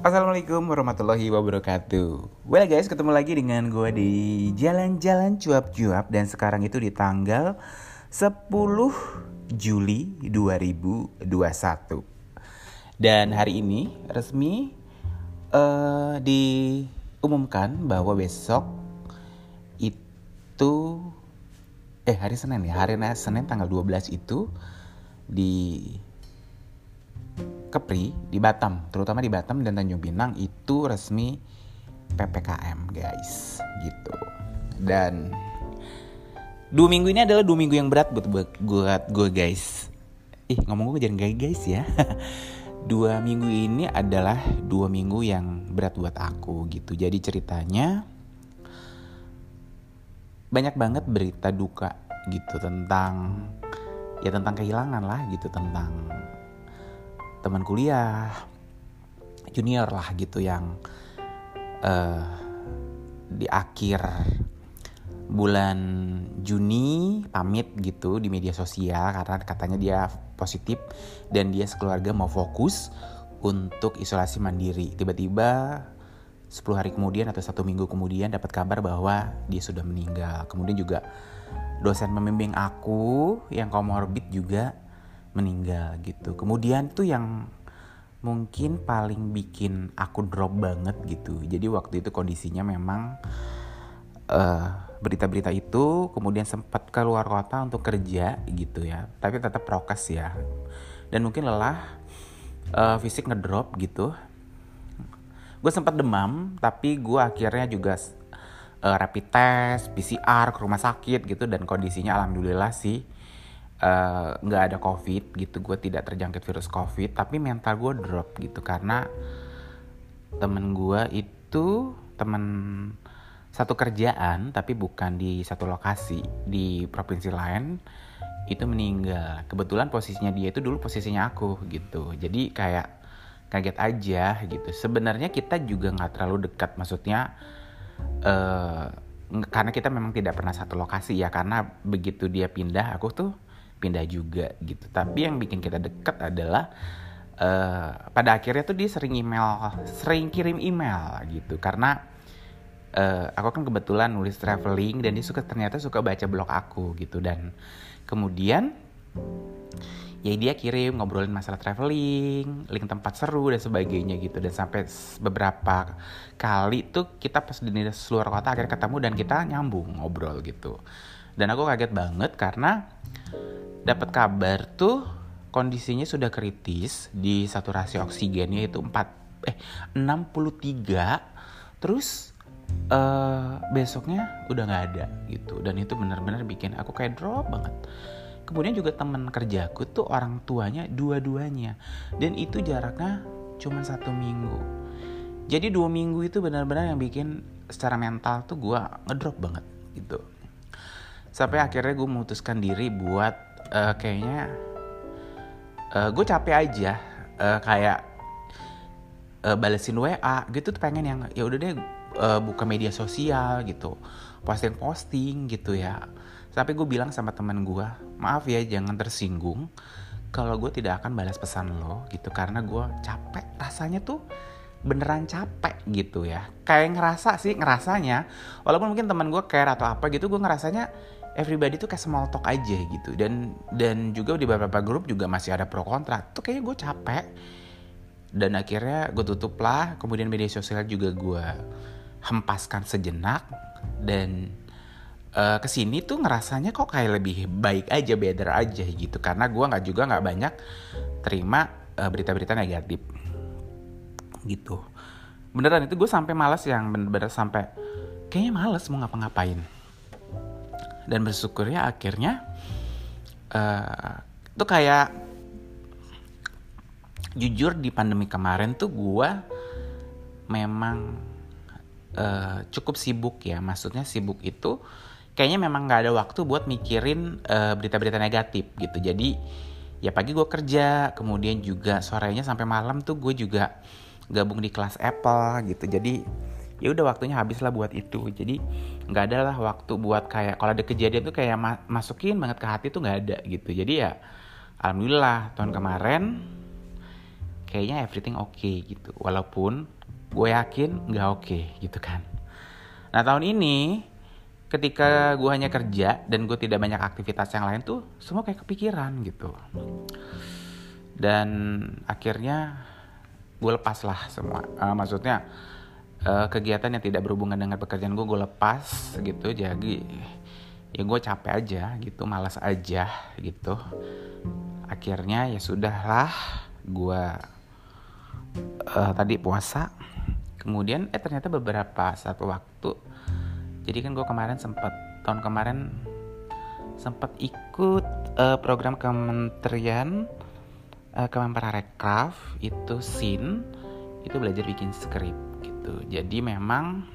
Assalamualaikum warahmatullahi wabarakatuh. Well guys, ketemu lagi dengan gue di Jalan-Jalan Cuap-Cuap Dan sekarang itu di tanggal 10 Juli 2021 Dan hari ini resmi uh, diumumkan bahwa besok itu Eh hari Senin ya, hari Senin tanggal 12 itu di Kepri di Batam, terutama di Batam dan Tanjung Pinang itu resmi PPKM guys, gitu. Dan dua minggu ini adalah dua minggu yang berat buat buat gue guys. Ih ngomong gue jangan gay guys ya. dua minggu ini adalah dua minggu yang berat buat aku gitu. Jadi ceritanya banyak banget berita duka gitu tentang ya tentang kehilangan lah gitu tentang teman kuliah junior lah gitu yang uh, di akhir bulan Juni pamit gitu di media sosial karena katanya dia positif dan dia sekeluarga mau fokus untuk isolasi mandiri. Tiba-tiba 10 hari kemudian atau satu minggu kemudian dapat kabar bahwa dia sudah meninggal. Kemudian juga dosen pembimbing aku yang komorbid juga meninggal gitu. Kemudian tuh yang mungkin paling bikin aku drop banget gitu. Jadi waktu itu kondisinya memang uh, berita-berita itu kemudian sempat keluar kota untuk kerja gitu ya. Tapi tetap prokes ya. Dan mungkin lelah uh, fisik ngedrop gitu. Gue sempat demam, tapi gue akhirnya juga uh, rapid test, PCR ke rumah sakit gitu dan kondisinya alhamdulillah sih nggak uh, ada covid gitu gue tidak terjangkit virus covid tapi mental gue drop gitu karena temen gue itu temen satu kerjaan tapi bukan di satu lokasi di provinsi lain itu meninggal. Kebetulan posisinya dia itu dulu posisinya aku gitu. Jadi kayak kaget aja gitu. Sebenarnya kita juga nggak terlalu dekat maksudnya uh, karena kita memang tidak pernah satu lokasi ya karena begitu dia pindah aku tuh pindah juga gitu. Tapi yang bikin kita deket adalah uh, pada akhirnya tuh dia sering email sering kirim email gitu. Karena uh, aku kan kebetulan nulis traveling dan dia suka ternyata suka baca blog aku gitu. Dan kemudian ya dia kirim ngobrolin masalah traveling, link tempat seru dan sebagainya gitu. Dan sampai beberapa kali tuh kita pas di seluruh kota akhirnya ketemu dan kita nyambung ngobrol gitu. Dan aku kaget banget karena dapat kabar tuh kondisinya sudah kritis di saturasi oksigennya itu 4 eh 63 terus uh, besoknya udah nggak ada gitu. Dan itu benar-benar bikin aku kayak drop banget. Kemudian juga teman kerjaku tuh orang tuanya dua-duanya. Dan itu jaraknya cuma satu minggu. Jadi dua minggu itu benar-benar yang bikin secara mental tuh gue ngedrop banget gitu. Sampai akhirnya gue memutuskan diri buat uh, kayaknya uh, gue capek aja. Uh, kayak uh, balesin WA gitu tuh pengen yang ya udah deh uh, buka media sosial gitu. Posting posting gitu ya. Sampai gue bilang sama temen gue maaf ya jangan tersinggung. Kalau gue tidak akan balas pesan lo gitu. Karena gue capek. Rasanya tuh beneran capek gitu ya. Kayak ngerasa sih ngerasanya walaupun mungkin teman gue care atau apa gitu gue ngerasanya everybody tuh kayak small talk aja gitu. Dan dan juga di beberapa grup juga masih ada pro kontra. Tuh kayaknya gue capek. Dan akhirnya gue tutup lah. Kemudian media sosial juga gue hempaskan sejenak. Dan uh, ke sini tuh ngerasanya kok kayak lebih baik aja better aja gitu. Karena gue nggak juga nggak banyak terima uh, berita-berita negatif. Gitu. Beneran itu gue sampai malas yang bener-bener sampai kayaknya males mau ngapa-ngapain dan bersyukurnya akhirnya uh, tuh kayak jujur di pandemi kemarin tuh gue memang uh, cukup sibuk ya. Maksudnya sibuk itu kayaknya memang nggak ada waktu buat mikirin berita berita-berita negatif gitu. Jadi ya pagi gue kerja kemudian juga sorenya sampai malam tuh gue juga gabung di kelas Apple gitu. Jadi ya udah waktunya habis lah buat itu. Jadi nggak ada lah waktu buat kayak kalau ada kejadian tuh kayak ma masukin banget ke hati tuh nggak ada gitu. Jadi ya alhamdulillah tahun kemarin kayaknya everything oke okay, gitu. Walaupun gue yakin nggak oke okay, gitu kan. Nah tahun ini ketika gue hanya kerja dan gue tidak banyak aktivitas yang lain tuh semua kayak kepikiran gitu. Dan akhirnya gue lepas lah semua. Uh, maksudnya uh, kegiatan yang tidak berhubungan dengan pekerjaan gue gue lepas gitu jadi ya gue capek aja gitu malas aja gitu. Akhirnya ya sudahlah gue uh, tadi puasa. Kemudian eh ternyata beberapa satu waktu jadi kan gue kemarin sempat tahun kemarin sempat ikut uh, program kementerian uh, Kemenparekraf itu sin itu belajar bikin skrip gitu. Jadi memang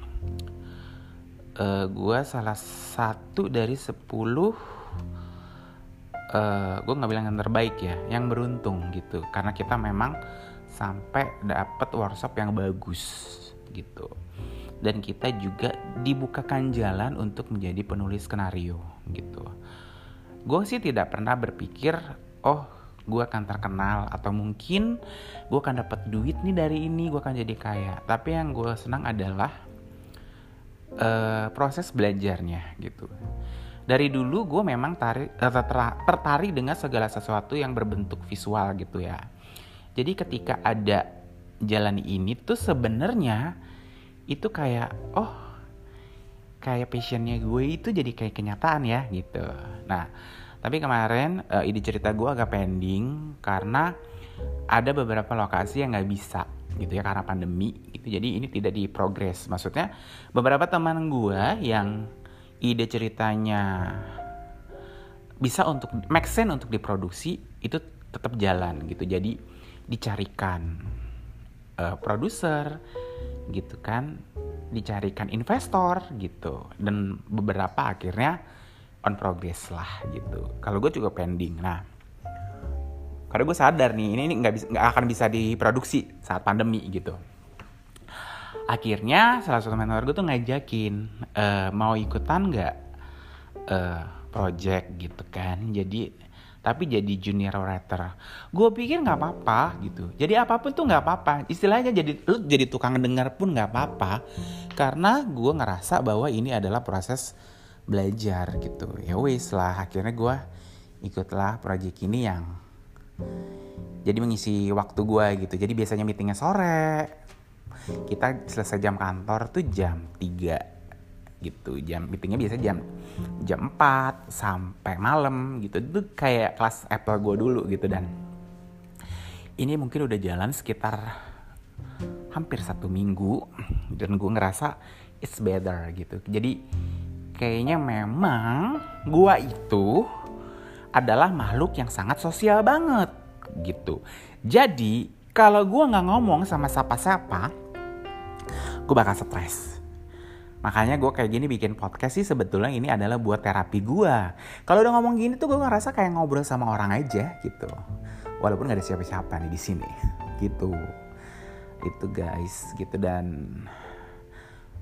uh, eh, gue salah satu dari sepuluh uh, gue nggak bilang yang terbaik ya yang beruntung gitu. Karena kita memang sampai dapet workshop yang bagus gitu. Dan kita juga dibukakan jalan untuk menjadi penulis skenario gitu. Gue sih tidak pernah berpikir, oh gue akan terkenal atau mungkin gue akan dapat duit nih dari ini, gue akan jadi kaya. Tapi yang gue senang adalah uh, proses belajarnya gitu. Dari dulu gue memang uh, tertarik dengan segala sesuatu yang berbentuk visual gitu ya. Jadi ketika ada jalan ini tuh sebenarnya itu kayak oh kayak passionnya gue itu jadi kayak kenyataan ya gitu nah tapi kemarin uh, ide cerita gue agak pending karena ada beberapa lokasi yang nggak bisa gitu ya karena pandemi gitu. Jadi ini tidak di progres maksudnya beberapa teman gue yang ide ceritanya bisa untuk make sense untuk diproduksi itu tetap jalan gitu. Jadi dicarikan uh, produser gitu kan. Dicarikan investor gitu. Dan beberapa akhirnya on progress lah gitu. Kalau gue juga pending. Nah karena gue sadar nih ini nggak bisa nggak akan bisa diproduksi saat pandemi gitu. Akhirnya salah satu mentor gue tuh ngajakin e, mau ikutan nggak uh, project gitu kan. Jadi tapi jadi junior writer. Gue pikir nggak apa-apa gitu. Jadi apa pun tuh nggak apa-apa. Istilahnya jadi lu jadi tukang dengar pun nggak apa-apa. Karena gue ngerasa bahwa ini adalah proses belajar gitu. Ya wes lah akhirnya gue ikutlah project ini yang jadi mengisi waktu gue gitu. Jadi biasanya meetingnya sore. Kita selesai jam kantor tuh jam 3 gitu. Jam meetingnya biasa jam jam 4 sampai malam gitu. Itu kayak kelas Apple gue dulu gitu. Dan ini mungkin udah jalan sekitar hampir satu minggu. Dan gue ngerasa it's better gitu. Jadi kayaknya memang gue itu adalah makhluk yang sangat sosial banget gitu jadi kalau gue nggak ngomong sama siapa-siapa gue bakal stres Makanya gue kayak gini bikin podcast sih sebetulnya ini adalah buat terapi gue. Kalau udah ngomong gini tuh gue ngerasa kayak ngobrol sama orang aja gitu. Walaupun gak ada siapa-siapa nih di sini. Gitu. Itu guys gitu dan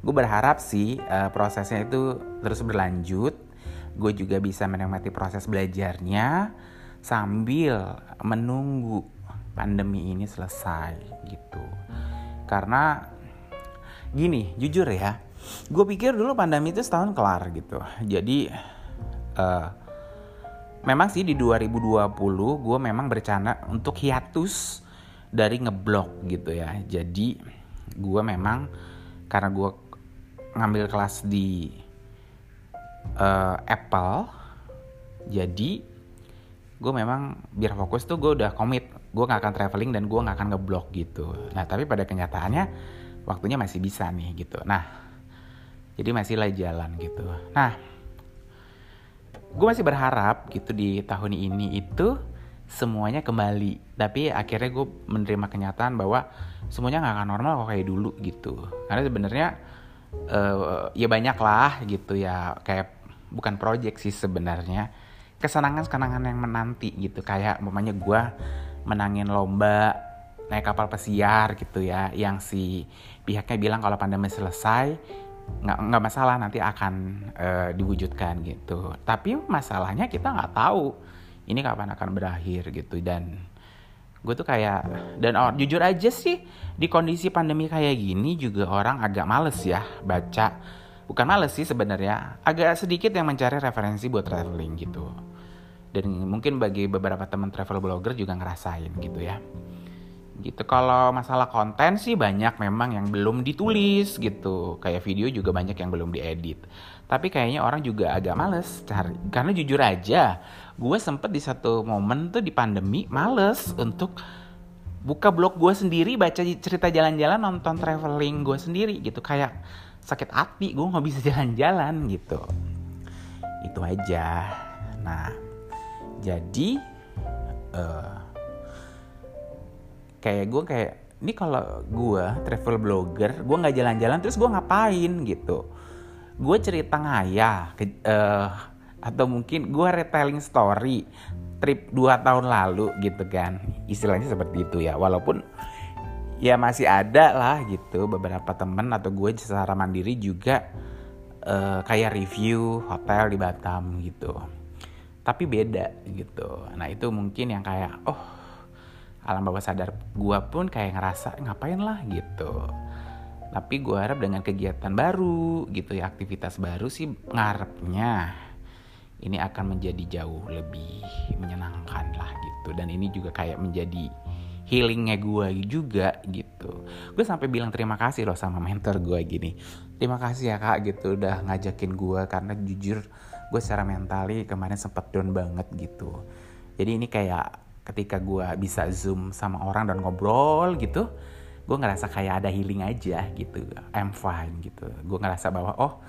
gue berharap sih uh, prosesnya itu terus berlanjut. Gue juga bisa menikmati proses belajarnya sambil menunggu pandemi ini selesai gitu. Karena gini, jujur ya, gue pikir dulu pandemi itu setahun kelar gitu jadi uh, memang sih di 2020 gue memang berencana untuk hiatus dari ngeblok gitu ya jadi gue memang karena gue ngambil kelas di uh, Apple. Jadi gue memang biar fokus tuh gue udah komit gue gak akan traveling dan gue gak akan ngeblok gitu. Nah tapi pada kenyataannya waktunya masih bisa nih gitu. Nah jadi masih lah jalan gitu. Nah gue masih berharap gitu di tahun ini itu semuanya kembali. Tapi akhirnya gue menerima kenyataan bahwa semuanya nggak akan normal kok kayak dulu gitu. Karena sebenarnya uh, ya banyak lah gitu ya kayak bukan project sih sebenarnya. Kesenangan-kesenangan yang menanti gitu kayak umpamanya gue menangin lomba naik kapal pesiar gitu ya yang si pihaknya bilang kalau pandemi selesai nggak nggak masalah nanti akan uh, diwujudkan gitu. Tapi masalahnya kita nggak tahu ini kapan akan berakhir gitu dan gue tuh kayak dan oh, jujur aja sih di kondisi pandemi kayak gini juga orang agak males ya baca. Bukan males sih sebenarnya agak sedikit yang mencari referensi buat traveling gitu. Dan mungkin bagi beberapa teman travel blogger juga ngerasain gitu ya gitu. Kalau masalah konten sih banyak memang yang belum ditulis gitu. Kayak video juga banyak yang belum diedit. Tapi kayaknya orang juga agak males cari karena jujur aja gue sempet di satu momen tuh di pandemi males untuk buka blog gue sendiri baca cerita jalan-jalan nonton traveling gue sendiri gitu. Kayak sakit hati gue nggak bisa jalan-jalan gitu. Itu aja. Nah jadi uh, kayak gue kayak ini kalau gue travel blogger gue nggak jalan-jalan terus gue ngapain? Gitu. Gue cerita ngayah ke, uh, atau mungkin gue retelling story trip 2 tahun lalu gitu kan. Istilahnya seperti itu ya walaupun ya masih ada lah gitu beberapa temen atau gue secara mandiri juga uh, kayak review hotel di Batam gitu. Tapi beda gitu. Nah itu mungkin yang kayak oh alam bawah sadar gue pun kayak ngerasa ngapain lah gitu. Tapi gue harap dengan kegiatan baru gitu ya aktivitas baru sih ngarepnya ini akan menjadi jauh lebih menyenangkan lah gitu. Dan ini juga kayak menjadi healingnya gue juga gitu. Gue sampai bilang terima kasih loh sama mentor gue gini. Terima kasih ya kak gitu udah ngajakin gue karena jujur gue secara mentali kemarin sempet down banget gitu. Jadi ini kayak ketika gue bisa zoom sama orang dan ngobrol gitu gue ngerasa kayak ada healing aja gitu I'm fine gitu. Gue ngerasa bahwa oh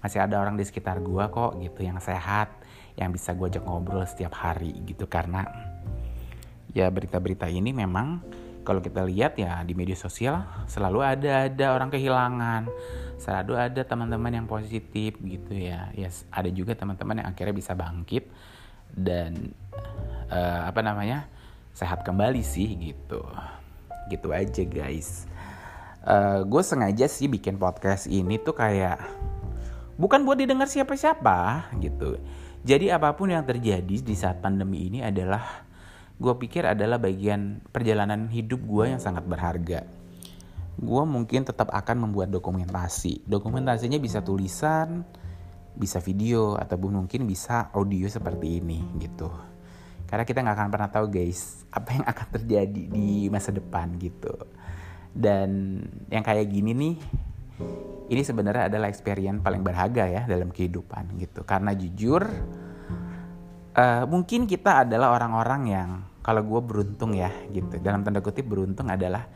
masih ada orang di sekitar gue kok gitu yang sehat yang bisa gue ajak ngobrol setiap hari gitu. Karena ya berita-berita ini memang kalau kita lihat ya di media sosial selalu ada ada orang kehilangan selalu ada teman-teman yang positif gitu ya. Ya ada juga teman-teman yang akhirnya bisa bangkit dan uh, apa namanya sehat kembali sih gitu. Gitu aja guys. Uh, eh, gue sengaja sih bikin podcast ini tuh kayak bukan buat didengar siapa-siapa gitu. Jadi apa pun yang terjadi di saat pandemi ini adalah gue pikir adalah bagian perjalanan hidup gue yang sangat berharga. Gue mungkin tetap akan membuat dokumentasi. Dokumentasinya bisa tulisan bisa video ataupun mungkin bisa audio seperti ini gitu karena kita nggak akan pernah tahu guys apa yang akan terjadi di masa depan gitu. Dan yang kayak gini nih ini sebenarnya adalah experience paling berharga ya dalam kehidupan gitu. Karena jujur uh, mungkin kita adalah orang-orang yang kalau gue beruntung ya gitu. Dalam tanda kutip beruntung adalah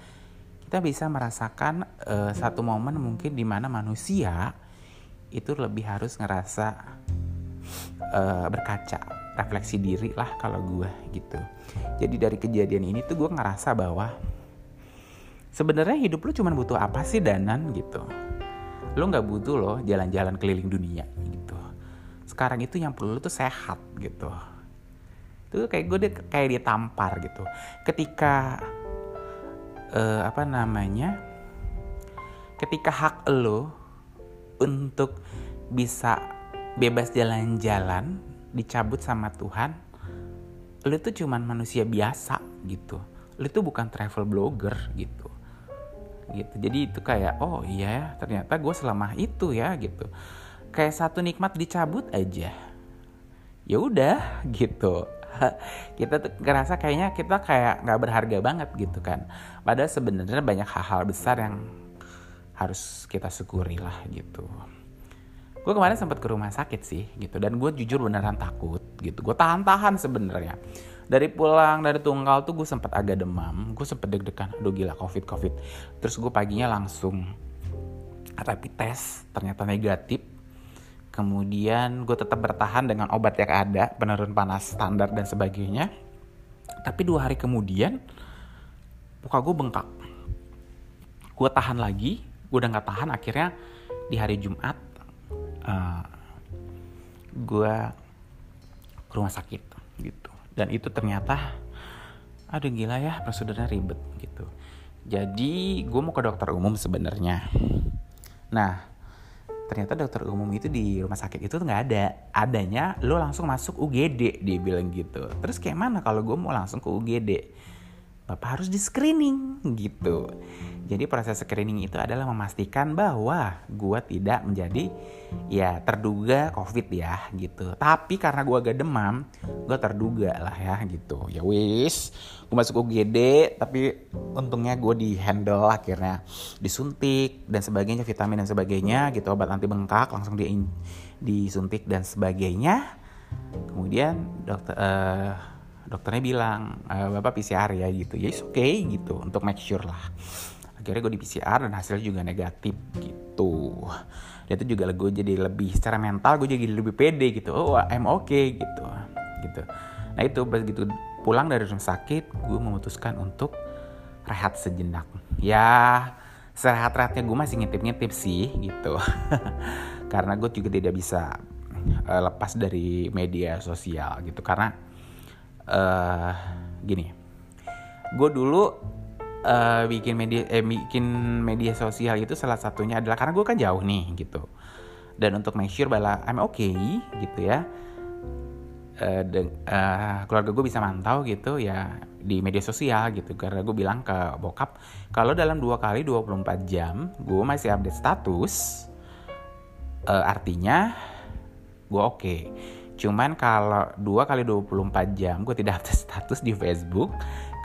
kita bisa merasakan uh, satu momen mungkin di mana manusia itu lebih harus ngerasa uh, berkaca refleksi diri lah kalau gue gitu. Jadi dari kejadian ini tuh gue ngerasa bahwa sebenarnya hidup lu cuma butuh apa sih danan gitu? Lu nggak butuh loh jalan-jalan keliling dunia gitu. Sekarang itu yang perlu tuh sehat gitu. Itu kayak gue kayak ditampar gitu. Ketika uh, apa namanya ketika hak lo untuk bisa bebas jalan-jalan dicabut sama Tuhan lu tuh cuman manusia biasa gitu. Lu tuh bukan travel blogger gitu. Gitu. Jadi itu kayak oh iya ya ternyata gue selama itu ya gitu. Kayak satu nikmat dicabut aja. Ya udah gitu. Kita tuh ngerasa kayaknya kita kayak nggak berharga banget gitu kan. Padahal sebenarnya banyak hal-hal besar yang harus kita syukuri lah gitu gue kemarin sempat ke rumah sakit sih gitu. Dan gue jujur beneran takut gitu. Gue tahan-tahan sebenarnya. Dari pulang dari tunggal tuh gue sempat agak demam. Gue sempat deg-degan aduh gila covid covid. Terus gue paginya langsung rapid test ternyata negatif. Kemudian gue tetap bertahan dengan obat yang ada penurun panas standar dan sebagainya. Tapi dua hari kemudian muka gue bengkak. Gue tahan lagi gue udah nggak tahan akhirnya di hari Jumat uh, eh, gue ke rumah sakit gitu. Dan itu ternyata aduh gila ya prosedurnya ribet gitu. Jadi gue mau ke dokter umum sebenarnya. Nah ternyata dokter umum itu di rumah sakit itu nggak ada. Adanya lo langsung masuk UGD dia bilang gitu. Terus kayak mana kalau gue mau langsung ke UGD Bapak harus di screening gitu. Jadi proses screening itu adalah memastikan bahwa gue tidak menjadi ya terduga COVID ya gitu. Tapi karena gue agak demam, gue terduga lah ya gitu. Ya wis, gue masuk UGD, tapi untungnya gue di handle akhirnya disuntik dan sebagainya, vitamin dan sebagainya gitu, obat anti bengkak langsung di disuntik dan sebagainya. Kemudian dokter uh, dokternya bilang e, bapak PCR ya gitu. Ya oke okay gitu untuk make sure lah. Akhirnya gue di PCR dan hasilnya juga negatif gitu. Dan itu juga gue jadi lebih secara mental gue jadi lebih pede gitu. Oh I'm okay gitu gitu. Nah itu begitu pulang dari rumah sakit gue memutuskan untuk rehat sejenak. Ya serehat-rehatnya gue masih ngintip-ngintip sih gitu. Karena gue juga tidak bisa uh, lepas dari media sosial gitu. Karena uh, gini. Gue dulu uh, bikin media eh, bikin media sosial itu salah satunya adalah karena gue kan jauh nih gitu. Dan untuk make sure bahwa I'm okay gitu ya. Uh, de, uh, keluarga gue bisa mantau gitu ya di media sosial gitu. Karena gue bilang ke bokap kalau dalam dua kali 24 jam gue masih update status uh, artinya gue oke okay. Cuman kalau dua kali 24 jam gue tidak update status di Facebook,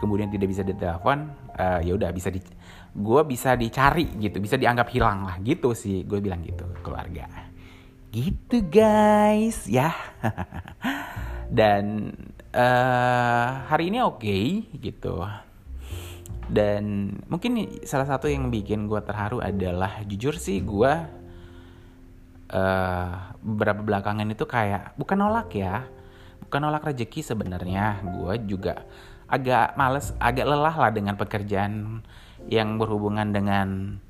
kemudian tidak bisa ditelepon uh, ya udah bisa di gue bisa dicari gitu bisa dianggap hilang lah. Gitu sih gue bilang gitu keluarga. Gitu guys ya. Dan uh, hari ini oke okay, gitu. Dan mungkin salah satu yang bikin gue terharu adalah jujur sih gue uh, beberapa belakangan itu kayak bukan nolak ya bukan nolak rezeki sebenarnya gue juga agak males, agak lelah lah dengan pekerjaan yang berhubungan dengan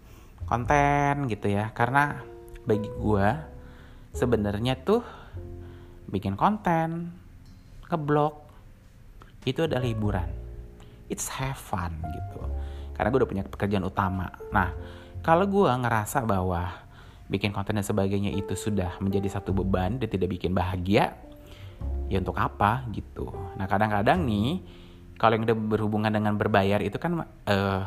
konten gitu ya. Karena bagi gue sebenarnya tuh bikin konten, ngeblog itu adalah hiburan. It's have fun gitu. Karena gue udah punya pekerjaan utama. Nah, kalau gue ngerasa bahwa bikin konten dan sebagainya itu sudah menjadi satu beban dan tidak bikin bahagia, ya untuk apa gitu. Nah kadang-kadang nih kalau yang udah berhubungan dengan berbayar itu kan uh,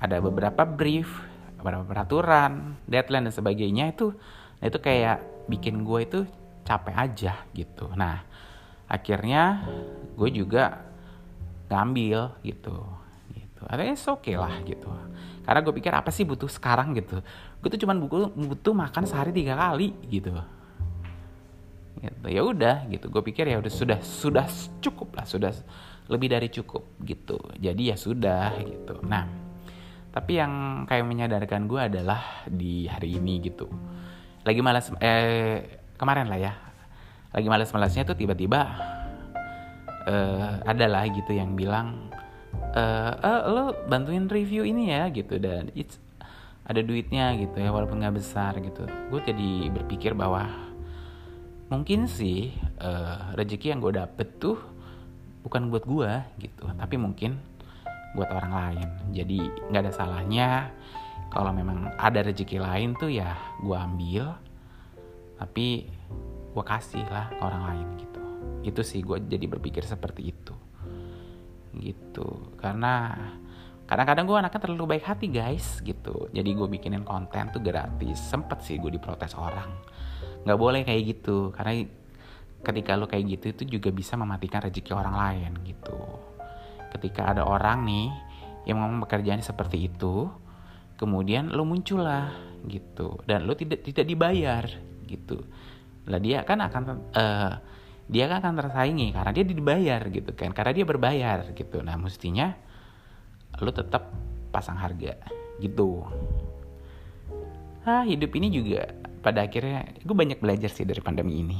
ada beberapa brief, beberapa peraturan, deadline dan sebagainya itu nah itu kayak bikin gue itu capek aja gitu. Nah akhirnya gue juga ngambil gitu gitu. Artinya oke okay lah gitu. Karena gue pikir apa sih butuh sekarang? gitu. Gue tuh cuman butuh, butuh makan sehari tiga kali gitu. Gitu ya udah gitu. Gue pikir ya udah sudah sudah cukup lah sudah lebih dari cukup gitu. Jadi ya sudah gitu. Nah tapi yang kayak menyadarkan gue adalah di hari ini gitu. Lagi malas eh kemarin lah ya. Lagi malas-malasnya tuh tiba-tiba uh, ada lah gitu yang bilang eh uh, lo bantuin review ini ya gitu. Dan it's ada duitnya gitu ya walaupun nggak besar gitu. Gue jadi berpikir bahwa mungkin sih uh, rezeki yang gue dapet tuh bukan buat gue gitu tapi mungkin buat orang lain. Jadi nggak ada salahnya kalau memang ada rezeki lain tuh ya gue ambil tapi gue kasih lah ke orang lain gitu. Itu sih gue jadi berpikir seperti itu gitu. Karena kadang-kadang gue anaknya terlalu baik hati guys gitu. Jadi gue bikinin konten tuh gratis. Sempet sih gue diprotes orang. Nggak boleh kayak gitu. Karena ketika lo kayak gitu itu juga bisa mematikan rezeki orang lain gitu. Ketika ada orang nih yang ngomong pekerjaan seperti itu kemudian lo muncul lah gitu. Dan lo tidak tidak dibayar gitu. Lah dia kan akan uh, dia kan akan tersaingi karena dia dibayar gitu kan karena dia berbayar gitu nah mestinya lo tetap pasang harga gitu ah hidup ini juga pada akhirnya gue banyak belajar sih dari pandemi ini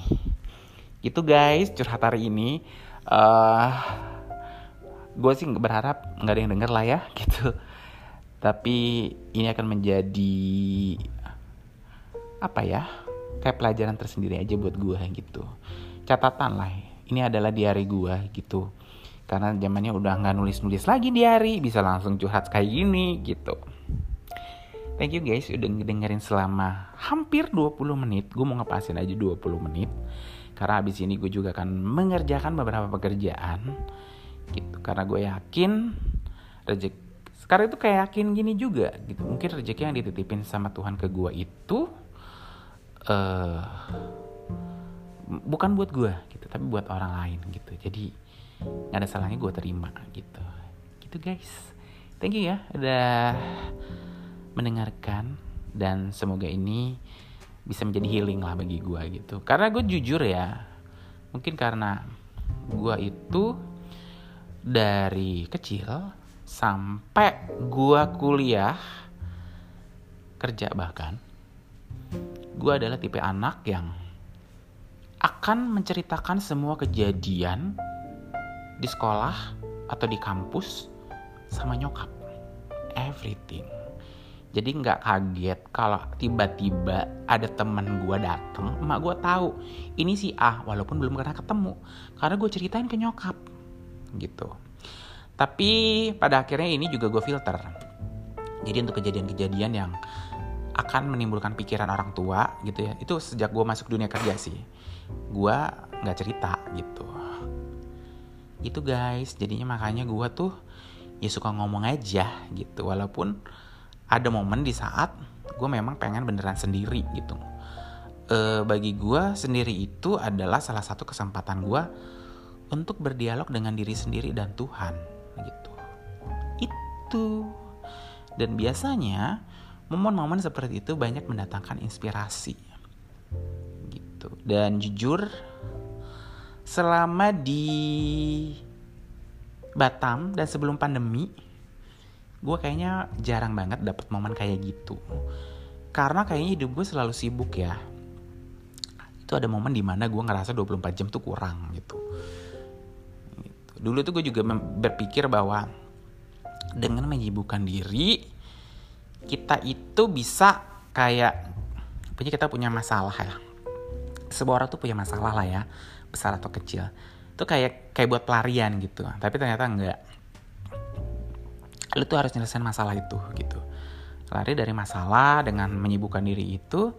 Gitu guys, curhat hari ini. Uh, gue sih berharap nggak ada yang denger lah ya gitu. Tapi ini akan menjadi apa ya? Kayak pelajaran tersendiri aja buat gue gitu. Catatan lah. Ini adalah diary gue gitu. Karena zamannya udah nggak nulis-nulis lagi diary, bisa langsung curhat kayak gini gitu. Thank you guys udah dengerin selama hampir 20 menit. Gue mau ngepasin aja 20 menit karena habis ini gue juga akan mengerjakan beberapa pekerjaan gitu karena gue yakin rezeki sekarang itu kayak yakin gini juga gitu mungkin rezeki yang dititipin sama Tuhan ke gue itu uh, bukan buat gue gitu tapi buat orang lain gitu. Jadi nggak ada salahnya gue terima gitu. Gitu guys. Thank you ya udah mendengarkan dan semoga ini bisa menjadi healing lah bagi gue gitu. Karena gue jujur ya mungkin karena gue itu dari kecil sampai gua kuliah kerja bahkan gua adalah tipe anak yang akan menceritakan semua kejadian di sekolah atau di kampus sama nyokap. Everything. Jadi nggak kaget kalau tiba-tiba ada temen gue dateng emak gue tahu ini si A walaupun belum pernah ketemu karena gue ceritain ke nyokap gitu. Tapi pada akhirnya ini juga gue filter. Jadi untuk kejadian-kejadian yang akan menimbulkan pikiran orang tua gitu ya, itu sejak gue masuk dunia kerja sih, gue nggak cerita gitu. Itu guys, jadinya makanya gue tuh ya suka ngomong aja gitu, walaupun ada momen di saat gue memang pengen beneran sendiri gitu. E, bagi gue sendiri itu adalah salah satu kesempatan gue untuk berdialog dengan diri sendiri dan Tuhan gitu itu dan biasanya momen-momen seperti itu banyak mendatangkan inspirasi gitu. Dan jujur selama di Batam dan sebelum pandemi gue kayaknya jarang banget dapet momen kayak gitu. Karena kayaknya hidup gue selalu sibuk ya. Itu ada momen di mana gue ngerasa 24 jam tuh kurang gitu. Dulu tuh gue juga berpikir bahwa dengan menyibukkan diri kita itu bisa kayak punya kita punya masalah ya sebuah orang tuh punya masalah lah ya besar atau kecil. Itu kayak kayak buat pelarian gitu. Tapi ternyata enggak. Lu tuh harus nyelesain masalah itu gitu. Lari dari masalah dengan menyibukkan diri itu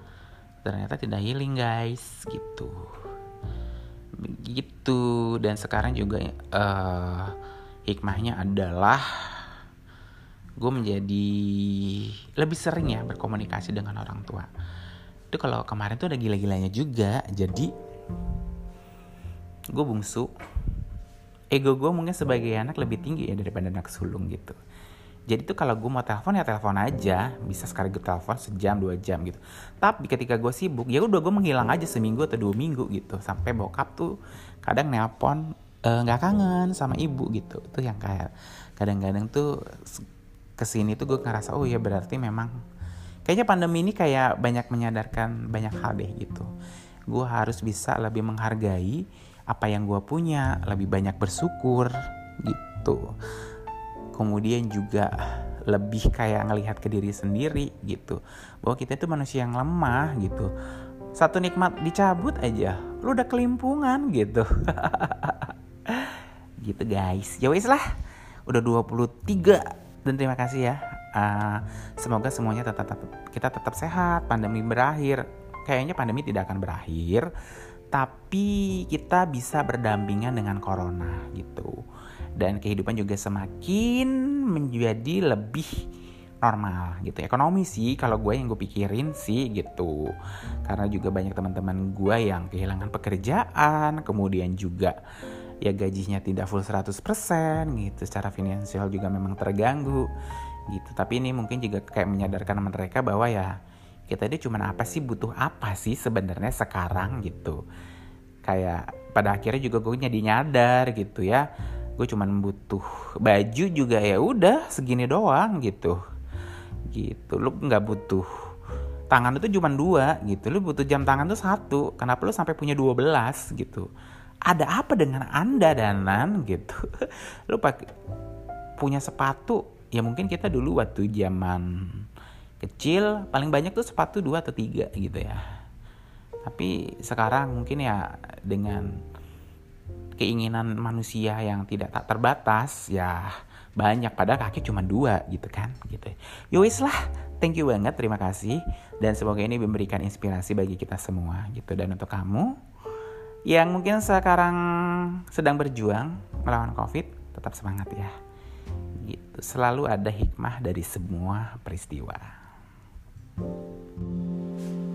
ternyata tidak healing guys gitu. Begitu. Dan sekarang juga uh, hikmahnya adalah gue menjadi lebih sering ya berkomunikasi dengan orang tua itu kalau kemarin tuh ada gila-gilanya juga jadi gue bungsu. Ego gue mungkin sebagai anak lebih tinggi ya daripada anak sulung gitu. Jadi tuh kalau gue mau telepon ya telepon aja bisa sekali gue telepon sejam dua jam gitu. Tapi ketika gue sibuk ya udah gue menghilang aja seminggu atau dua minggu gitu. Sampai bokap tuh kadang nelpon eh, nggak uh, kangen sama ibu gitu. Itu yang kayak kadang-kadang tuh ke sini tuh gue ngerasa oh ya berarti memang kayaknya pandemi ini kayak banyak menyadarkan banyak hal deh gitu. Gue harus bisa lebih menghargai apa yang gue punya lebih banyak bersyukur gitu. Kemudian juga lebih kayak ngelihat ke diri sendiri gitu. Bahwa kita itu manusia yang lemah gitu. Satu nikmat dicabut aja lu udah kelimpungan gitu. Gitu guys. Ya wis lah. Udah 23 dan terima kasih ya uh, semoga semuanya tetap, kita tetap sehat pandemi berakhir. Kayaknya pandemi tidak akan berakhir tapi kita bisa berdampingan dengan corona gitu. Dan kehidupan juga semakin menjadi lebih normal gitu. Ekonomi sih kalau gue yang gue pikirin sih gitu. Karena juga banyak teman-teman gue yang kehilangan pekerjaan kemudian juga ya gajinya tidak full 100% gitu. Secara finansial juga memang terganggu gitu. Tapi ini mungkin juga kayak menyadarkan mereka bahwa ya kita ini cuma apa sih butuh apa sih sebenarnya sekarang gitu. Kayak pada akhirnya juga gue jadi nyadar gitu ya. Gue cuman butuh baju juga ya udah segini doang gitu. Gitu. Lu nggak butuh tangan itu cuma dua gitu. Lu butuh jam tangan tuh satu. Kenapa lu sampai punya dua belas gitu? Ada apa dengan anda danan? Gitu. Lu pakai punya sepatu ya mungkin kita dulu waktu zaman kecil paling banyak tuh sepatu dua atau tiga gitu ya. Tapi sekarang mungkin ya dengan keinginan manusia yang tidak tak terbatas ya banyak. Pada kaki cuma dua gitu kan gitu. Yowis ya lah thank you banget terima kasih. Dan semoga ini memberikan inspirasi bagi kita semua gitu. Dan untuk kamu yang mungkin sekarang sedang berjuang melawan covid tetap semangat ya gitu selalu ada hikmah dari semua peristiwa. thank you